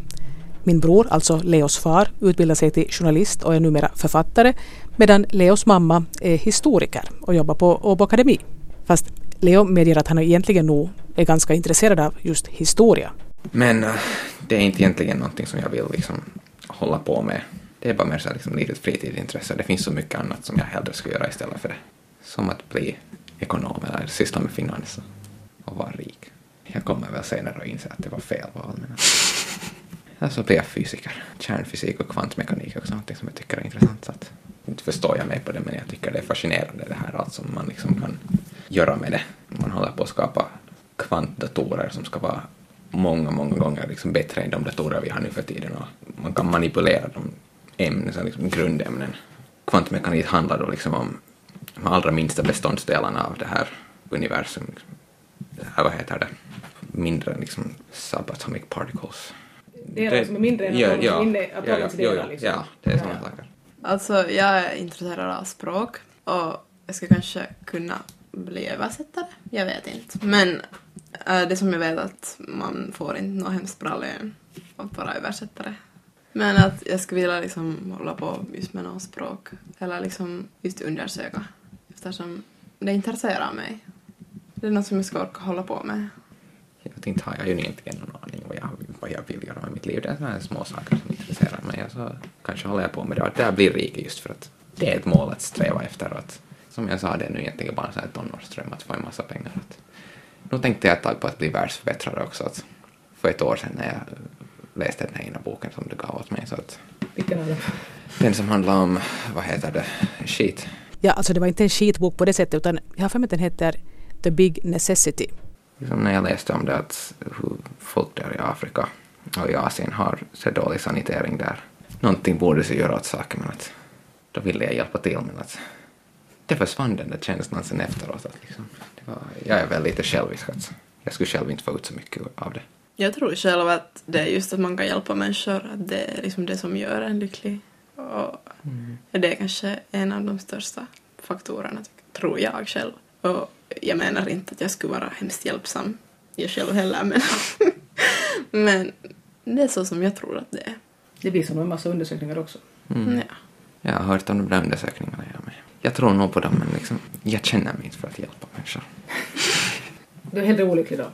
Speaker 3: Min bror, alltså Leos far, utbildar sig till journalist och är numera författare medan Leos mamma är historiker och jobbar på Åbo Akademi. Fast Leo medger att han egentligen nog är ganska intresserad av just historia.
Speaker 1: Men eh, det är inte egentligen någonting som jag vill liksom hålla på med. Det är bara mer så liksom litet fritidsintresse. Det finns så mycket annat som jag hellre skulle göra istället för det. Som att bli ekonom eller syssla med finans och vara rik. Jag kommer väl senare att inse att det var fel val. Men Alltså, så blev jag fysiker. Kärnfysik och kvantmekanik är också någonting som jag tycker är intressant. Så att, inte förstår jag mig på det, men jag tycker det är fascinerande det här allt som man liksom kan göra med det. Man håller på att skapa kvantdatorer som ska vara många, många gånger liksom bättre än de datorer vi har nu för tiden och man kan manipulera de ämnen, så liksom grundämnen. Kvantmekanik handlar då liksom om de allra minsta beståndsdelarna av det här universum. Liksom. Det här, vad heter det? Mindre liksom subatomic particles.
Speaker 3: Delar som är mindre än
Speaker 1: ja,
Speaker 3: atomer,
Speaker 1: ja,
Speaker 3: inne-
Speaker 1: ja, ja,
Speaker 3: delar,
Speaker 1: ja,
Speaker 3: liksom.
Speaker 1: ja, det är sådana
Speaker 3: Ja,
Speaker 1: saker.
Speaker 2: Alltså, jag är intresserad av språk och jag ska kanske kunna bli översättare. Jag vet inte. Men äh, det som jag vet att man får inte något hemskt bra lön att vara översättare. Men att jag skulle vilja liksom hålla på just med något språk. Eller liksom just undersöka. Eftersom det intresserar mig. Det är något som jag ska orka hålla på med.
Speaker 1: Jag vet inte har jag ju egentligen någon vad jag, jag vill göra med mitt liv. Det är sådana här små saker som intresserar mig. Och så kanske håller jag på med det. Och det här blir rike just för att det är ett mål att sträva efter. Och att, som jag sa, det är nu egentligen bara en sån här tonårsdröm att få en massa pengar. Att, nu tänkte jag ett tag på att bli världsförbättrare också. Att för ett år sedan när jag läste den här ena boken som du gav åt mig. Så att,
Speaker 3: Vilken av dem?
Speaker 1: den som handlar om, vad heter det, skit.
Speaker 3: Ja, alltså det var inte en skitbok på det sättet utan jag har för mig att den heter The Big Necessity.
Speaker 1: Liksom när jag läste om det att hur folk där i Afrika och i Asien har så dålig sanitering där. Någonting borde sig göra åt saken men att då ville jag hjälpa till men att det försvann den där känslan sen efteråt. Att liksom, var, jag är väl lite självisk att jag skulle själv inte få ut så mycket av det.
Speaker 2: Jag tror själv att det är just att man kan hjälpa människor, att det är liksom det som gör en lycklig. Och det är kanske en av de största faktorerna, tror jag själv. Och jag menar inte att jag skulle vara hemskt hjälpsam, jag själv heller, men, (laughs) men det är så som jag tror att det är.
Speaker 3: Det visar nog en massa undersökningar också.
Speaker 1: Mm.
Speaker 2: Ja.
Speaker 1: Jag har hört om de där undersökningarna jag med. Jag tror nog på dem men liksom, jag känner mig inte för att hjälpa människor. (laughs)
Speaker 3: Du är hellre olycklig då?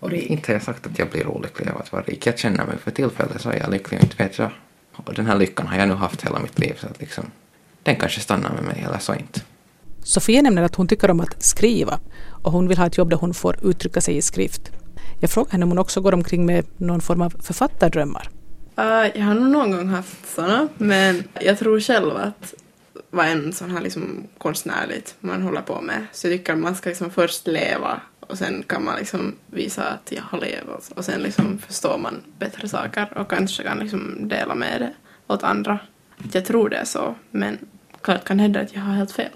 Speaker 3: Och rik?
Speaker 1: Inte har jag sagt att jag blir olycklig av att vara rik. Jag känner mig för tillfället så är jag lycklig och inte vet jag. Och den här lyckan har jag nu haft hela mitt liv så att liksom, den kanske stannar med mig eller så inte.
Speaker 3: Sofia nämner att hon tycker om att skriva och hon vill ha ett jobb där hon får uttrycka sig i skrift. Jag frågar henne om hon också går omkring med någon form av författardrömmar.
Speaker 2: Uh, jag har nog någon gång haft sådana, men jag tror själv att vad en sån här liksom konstnärligt man håller på med. Så jag tycker att man ska liksom först leva och sen kan man liksom visa att jag har levt och sen liksom förstår man bättre saker och kanske kan liksom dela med det åt andra. Jag tror det är så, men klart kan hända att jag har helt fel.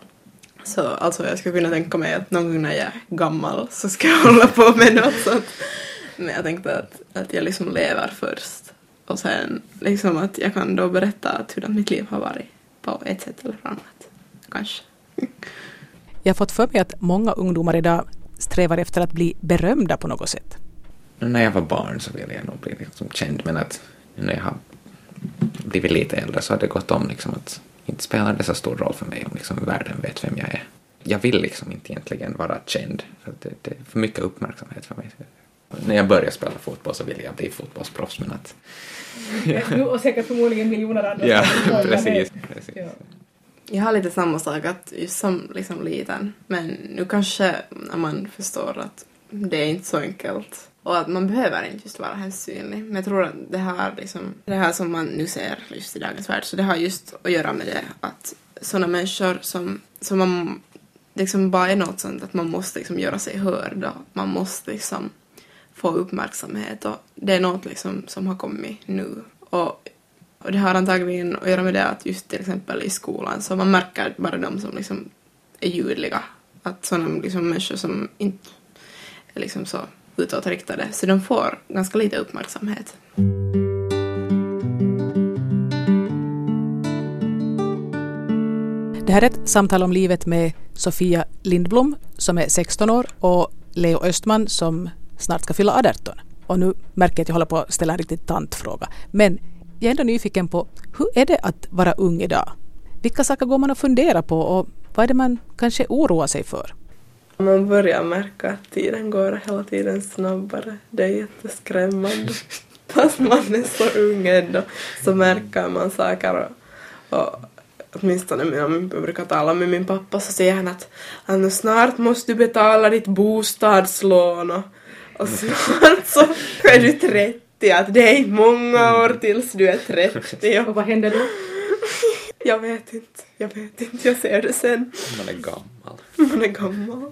Speaker 2: Så alltså jag skulle kunna tänka mig att någon gång när jag är gammal så ska jag (laughs) hålla på med något sånt. Men jag tänkte att, att jag liksom lever först och sen liksom att jag kan då berätta att hur mitt liv har varit på ett sätt eller annat. Kanske.
Speaker 3: Jag har fått för mig att många ungdomar idag strävar efter att bli berömda på något sätt.
Speaker 1: När jag var barn så ville jag nog bli liksom känd men att när jag har blivit lite äldre så har det gått om liksom att inte spelar det så stor roll för mig om liksom världen vet vem jag är. Jag vill liksom inte egentligen vara känd för det, det är för mycket uppmärksamhet för mig. När jag började spela fotboll så ville jag bli fotbollsproffs men att...
Speaker 3: Du (laughs) och säkert förmodligen miljoner andra.
Speaker 1: Ja, precis. precis.
Speaker 3: Ja.
Speaker 2: Jag har lite samma sak att just som liksom liten men nu kanske när man förstår att det är inte så enkelt och att man behöver inte just vara hemskt synlig. Men jag tror att det här liksom, det här som man nu ser just i dagens värld så det har just att göra med det att sådana människor som, som man liksom bara är något sånt att man måste liksom göra sig hörd och man måste liksom få uppmärksamhet och det är något liksom som har kommit nu. Och, och det har antagligen att göra med det att just till exempel i skolan så man märker bara de som liksom är ljudliga. Att sådana liksom människor som inte är liksom så utåtriktade så de får ganska lite uppmärksamhet.
Speaker 3: Det här är ett samtal om livet med Sofia Lindblom som är 16 år och Leo Östman som snart ska fylla 18. Och nu märker jag att jag håller på att ställa en riktigt tantfråga. Men jag är ändå nyfiken på hur är det att vara ung idag? Vilka saker går man och funderar på och vad är det man kanske oroar sig för?
Speaker 2: Man börjar märka att tiden går hela tiden snabbare. Det är jätteskrämmande. (laughs) Fast man är så ung ändå så märker man saker och, och åtminstone när jag brukar tala med min pappa så säger han att, att snart måste du betala ditt bostadslån och, Och snart så är du 30, att det är inte många år tills du är 30.
Speaker 3: Och vad händer då? (laughs)
Speaker 2: Jag vet inte, jag vet inte, jag ser det sen.
Speaker 1: Man är gammal.
Speaker 2: Man är gammal.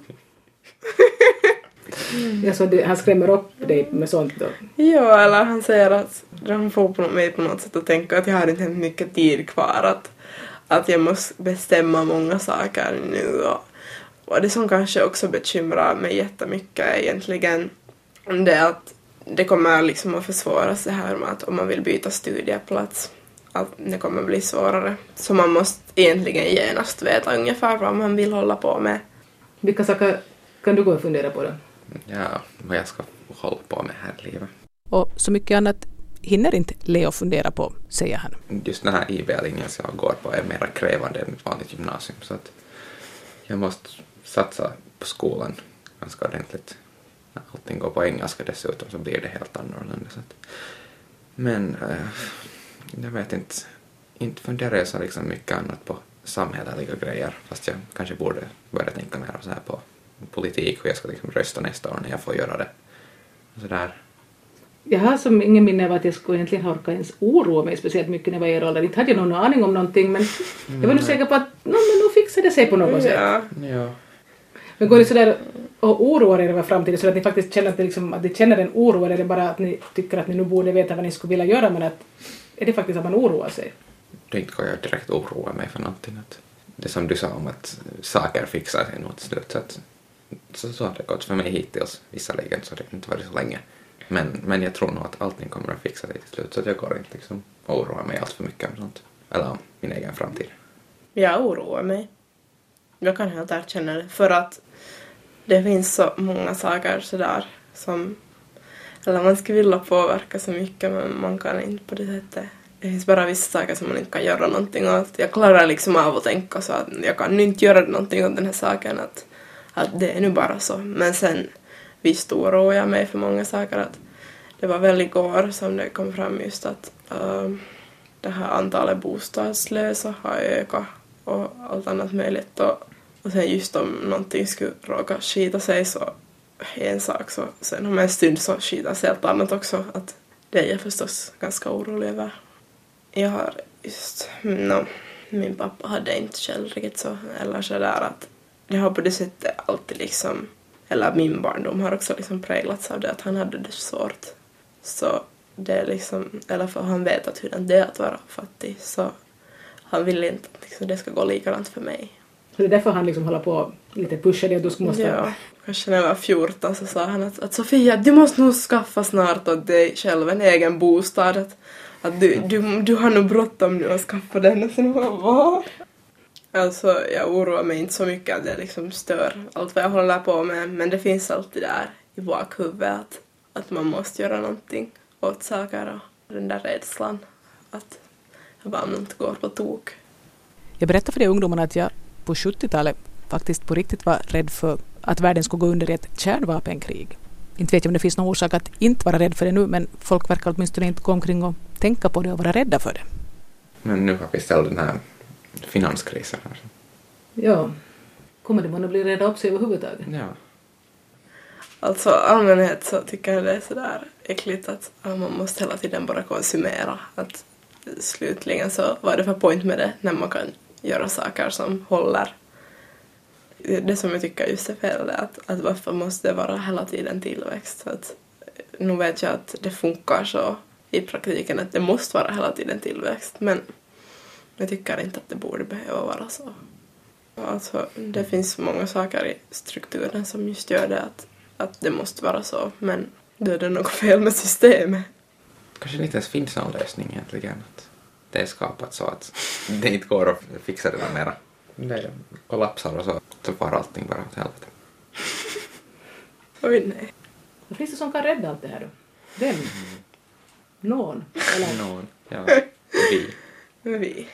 Speaker 3: Ja, så det, han skrämmer upp dig med sånt då?
Speaker 2: Ja, eller han säger att han får på mig på något sätt att tänka att jag har inte mycket tid kvar, att, att jag måste bestämma många saker nu och, och det som kanske också bekymrar mig jättemycket är egentligen det är att det kommer liksom att försvåras det här med att om man vill byta studieplats att det kommer bli svårare. Så man måste egentligen genast veta ungefär vad man vill hålla på med.
Speaker 3: Vilka saker kan du gå och fundera på då?
Speaker 1: Ja, vad jag ska hålla på med här i livet.
Speaker 3: Och så mycket annat hinner inte Leo fundera på, säger han.
Speaker 1: Just den här IB-linjen som jag går på är mer krävande än ett vanligt gymnasium så att jag måste satsa på skolan ganska ordentligt. När allting går på engelska dessutom så blir det helt annorlunda. Så att. Men äh, jag vet inte, inte funderar jag så liksom mycket annat på samhälleliga grejer fast jag kanske borde börja tänka mer så här på politik hur jag ska liksom rösta nästa år när jag får göra det. Sådär.
Speaker 3: Jag har som ingen minne av att jag skulle egentligen ha orkat ens oroa mig speciellt mycket när jag var i er ålder. Inte hade jag någon aning om någonting men jag var nog säker på att no, men nu fixar det sig på något sätt.
Speaker 2: Ja.
Speaker 1: Ja.
Speaker 3: Men går ni sådär och oroar er över framtiden så att ni faktiskt känner att, liksom, att ni känner en oro eller är det bara att ni tycker att ni nu borde veta vad ni skulle vilja göra men att är det faktiskt att man oroar sig?
Speaker 1: Inte går jag direkt oroa mig för någonting. Det som du sa om att saker fixar sig nog till slut. Så, att, så, så har det gått för mig hittills. Visserligen så har det inte varit så länge. Men, men jag tror nog att allting kommer att fixa sig till slut. Så att jag går inte liksom och oroar mig allt för mycket om sånt. Eller om min egen framtid.
Speaker 2: Jag oroar mig. Jag kan helt erkänna det. För att det finns så många saker sådär som... Eller man skulle vilja påverka så mycket men man kan inte på det sättet. Det finns bara vissa saker som man inte kan göra någonting åt. Jag klarar liksom av att tänka så att jag kan nu inte göra någonting åt den här saken. Att, att det är nu bara så. Men sen visst oroar jag mig för många saker. Att det var väl igår som det kom fram just att uh, det här antalet bostadslösa har ökat och allt annat möjligt. Och, och sen just om någonting skulle råka skita sig så är en sak så sen om en stund så skitas helt annat också. Att det är jag förstås ganska orolig över. Jag har just, no, min pappa hade inte själv riktigt så, eller sådär att det har på det sättet alltid liksom, eller min barndom har också liksom präglats av det att han hade det svårt. Så det är liksom, eller för han vet att hur det är att vara fattig så han vill inte att liksom, det ska gå likadant för mig.
Speaker 3: Så det är därför han liksom håller på och lite pushar dig att du ska måste...
Speaker 2: Ja, kanske när jag var 14 så sa han att, att Sofia, du måste nog skaffa snart åt dig själv en egen bostad. Att, att du, du, du har nog bråttom nu att skaffa den. Och sen va? Alltså, jag oroar mig inte så mycket att det liksom stör allt vad jag håller på med. Men det finns alltid där i bakhuvudet att, att man måste göra någonting åt saker och den där rädslan att jag bara inte går på tok.
Speaker 3: Jag berättade för de ungdomarna att jag på 70-talet faktiskt på riktigt var rädd för att världen skulle gå under i ett kärnvapenkrig. Inte vet jag om det finns någon orsak att inte vara rädd för det nu men folk verkar åtminstone inte gå omkring och tänka på det och vara rädda för det.
Speaker 1: Men nu har vi istället den här finanskrisen här.
Speaker 3: Ja. Kommer det man att bli rädda upp sig överhuvudtaget?
Speaker 1: Ja.
Speaker 2: Alltså allmänhet så tycker jag det är sådär äckligt att att man måste hela tiden bara konsumera. Att slutligen så vad är det för point med det när man kan göra saker som håller. Det som jag tycker just är fel är att, att varför måste det vara hela tiden tillväxt? Så att, eh, nu vet jag att det funkar så i praktiken att det måste vara hela tiden tillväxt men jag tycker inte att det borde behöva vara så. Alltså, det finns många saker i strukturen som just gör det att, att det måste vara så men då är det något fel med systemet.
Speaker 1: Kanske det inte ens finns någon lösning egentligen. Att det är skapat så att det inte går att fixa det där mera. Det kollapsar och så, så far allting bara åt helvete.
Speaker 2: Oj nej.
Speaker 3: Vad finns det som kan rädda allt det här då? Vem? Någon? Eller?
Speaker 1: Någon. Ja. Vi.
Speaker 2: Vi.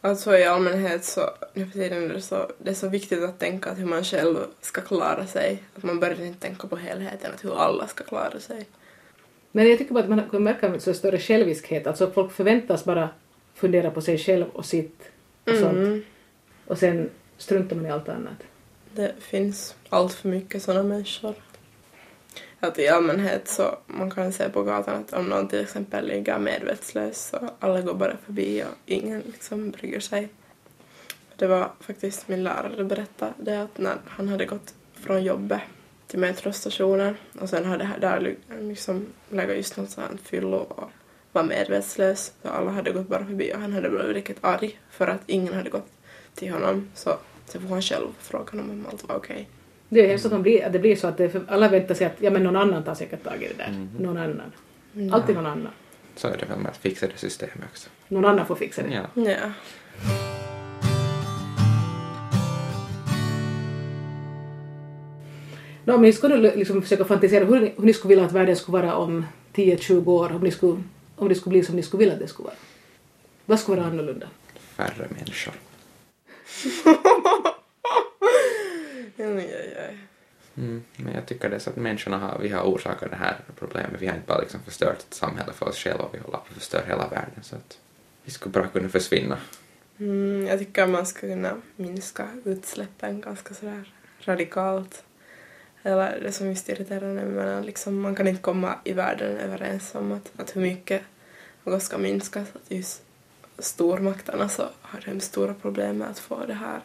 Speaker 2: Alltså i allmänhet så nu för tiden är det så, det är så viktigt att tänka att hur man själv ska klara sig. Att man börjar inte tänka på helheten, att hur alla ska klara sig.
Speaker 3: Men jag tycker bara att man kan märka en så större själviskhet. Alltså folk förväntas bara fundera på sig själv och sitt och sånt.
Speaker 2: Mm.
Speaker 3: Och sen struntar man i allt annat.
Speaker 2: Det finns allt för mycket sådana människor. att i allmänhet så man kan se på gatan att om någon till exempel ligger medvetslös så alla går bara förbi och ingen liksom bryr sig. Det var faktiskt min lärare berättade det att när han hade gått från jobbet till metrostationen och sen hade där liksom legat just något sånt fyllo och var medvetslös så alla hade gått bara förbi och han hade blivit riktigt arg för att ingen hade gått till honom så så får han själv fråga honom om allt var okej. Okay.
Speaker 3: Det är hemskt att, blir, att det blir så att det, alla väntar sig att ja, men någon annan tar säkert tag i det där. Mm. Någon annan. Ja. Alltid någon annan.
Speaker 1: Så är det väl med att fixa det systemet också.
Speaker 3: Någon annan får fixa det.
Speaker 1: Ja.
Speaker 2: ja.
Speaker 3: No, om ni skulle liksom försöka fantisera hur ni, hur ni skulle vilja att världen skulle vara om 10-20 år, om, ni skulle, om det skulle bli som ni skulle vilja att det skulle vara. Vad skulle vara annorlunda?
Speaker 1: Färre människor. (laughs) Mm, men jag tycker det är så att människorna har, vi har orsakat det här problemet. Vi har inte bara liksom förstört samhället för oss själva, vi håller på att förstöra hela världen. Så att vi skulle bara kunna försvinna.
Speaker 2: Mm, jag tycker man skulle kunna minska utsläppen ganska sådär radikalt. Eller det som just irriterar mig, men liksom, man kan inte komma i världen överens om att, att hur mycket något ska minskas. Att just stormakterna så har de stora problem med att få det här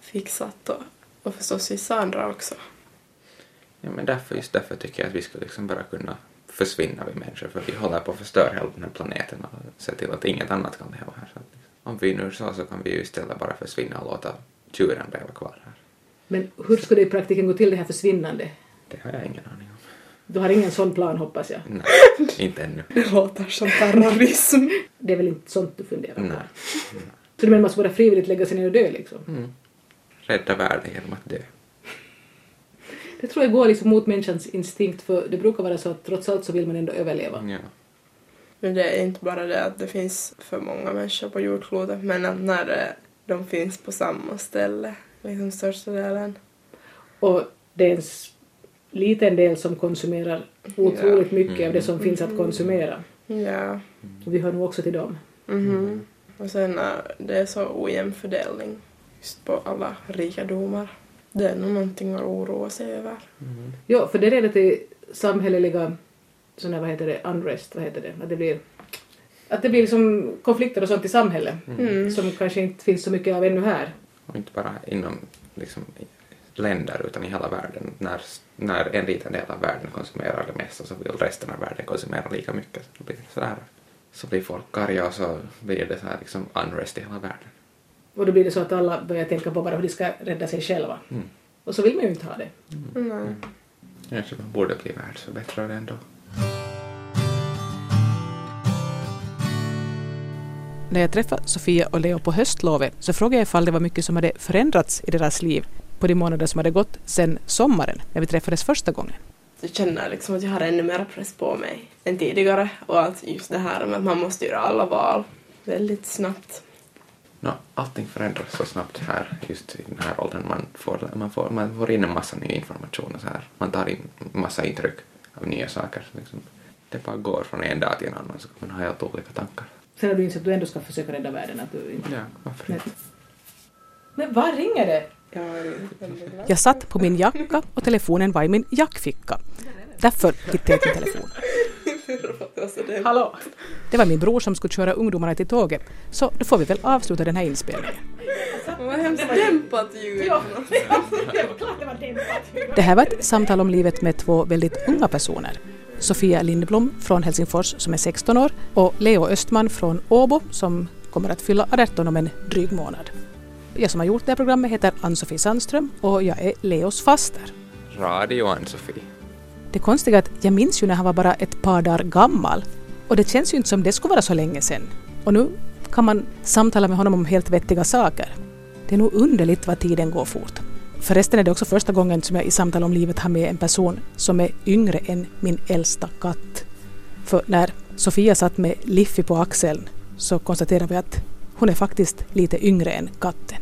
Speaker 2: fixat och, och förstås vissa andra också.
Speaker 1: Ja, men därför, just därför tycker jag att vi skulle liksom bara kunna försvinna vi människor för vi håller på att förstöra hela den här planeten och se till att inget annat kan leva här. Så att, liksom, om vi nu så så kan vi ju istället bara försvinna och låta djuren leva kvar här.
Speaker 3: Men hur skulle det i praktiken gå till det här försvinnandet?
Speaker 1: Det har jag ingen aning om.
Speaker 3: Du har ingen sån plan hoppas jag?
Speaker 1: Nej, (laughs) inte ännu.
Speaker 2: Det låter som terrorism.
Speaker 3: Det är väl inte sånt du funderar på?
Speaker 1: Nej.
Speaker 3: Så du menar man ska bara frivilligt lägga sig ner och dö liksom?
Speaker 1: Mm. Rädda världen genom att dö.
Speaker 3: Det tror jag går liksom mot människans instinkt för det brukar vara så att trots allt så vill man ändå överleva.
Speaker 1: Ja.
Speaker 2: Men det är inte bara det att det finns för många människor på jordklotet men att när de finns på samma ställe, liksom största delen.
Speaker 3: Och det är en liten del som konsumerar otroligt mycket mm. av det som mm. finns att konsumera.
Speaker 2: Ja.
Speaker 3: Och vi hör nog också till dem.
Speaker 2: Mm. Och sen är det är så ojämn fördelning just på alla rikedomar. Det är nog någonting att oroa sig över.
Speaker 3: Mm. Ja, för det leder till samhälleliga sådana, vad heter det, unrest, vad heter det, att det blir att det blir liksom konflikter och sånt i samhället mm. som kanske inte finns så mycket av ännu här.
Speaker 1: Och inte bara inom liksom, länder utan i hela världen. När, när en liten del av världen konsumerar det mesta så vill resten av världen konsumera lika mycket. Så blir det sådär. Så blir folk arga och så blir det så här liksom unrest i hela världen.
Speaker 3: Och då blir det så att alla börjar tänka på bara hur de ska rädda sig själva.
Speaker 1: Mm.
Speaker 3: Och så vill man ju inte ha det.
Speaker 2: Mm. Mm.
Speaker 1: Kanske man borde bli världsförbättrare ändå.
Speaker 3: När jag träffade Sofia och Leo på höstlovet så frågade jag ifall det var mycket som hade förändrats i deras liv på de månader som hade gått sedan sommaren när vi träffades första gången.
Speaker 2: Jag känner liksom att jag har ännu mer press på mig än tidigare och att just det här med att man måste göra alla val väldigt snabbt.
Speaker 1: No, allting förändras så snabbt här just i den här åldern. Man får, man får, man får in en massa ny information och så här. Man tar in massa intryck av nya saker. Liksom. Det bara går från en dag till en annan så man ha helt olika tankar.
Speaker 3: Sen har du insett att du ändå ska försöka rädda världen? Att du inte...
Speaker 1: Ja, varför inte?
Speaker 3: Men vad ringer det? Jag satt på min jacka och telefonen var i min jackficka. Därför hittade jag till telefon. (laughs) Hallå! Det var min bror som skulle köra ungdomarna till tåget, så då får vi väl avsluta den här inspelningen.
Speaker 2: Vad hemskt dämpat ljud. (laughs)
Speaker 3: Det här var ett samtal om livet med två väldigt unga personer. Sofia Lindblom från Helsingfors som är 16 år och Leo Östman från Åbo som kommer att fylla 18 om en dryg månad. Jag som har gjort det här programmet heter Ann-Sofie Sandström och jag är Leos faster.
Speaker 1: Radio Ann-Sofie.
Speaker 3: Det konstiga är att jag minns ju när han var bara ett par dagar gammal och det känns ju inte som det skulle vara så länge sedan. Och nu kan man samtala med honom om helt vettiga saker. Det är nog underligt vad tiden går fort. Förresten är det också första gången som jag i samtal om livet har med en person som är yngre än min äldsta katt. För när Sofia satt med Liffy på axeln så konstaterade vi att hon är faktiskt lite yngre än katten.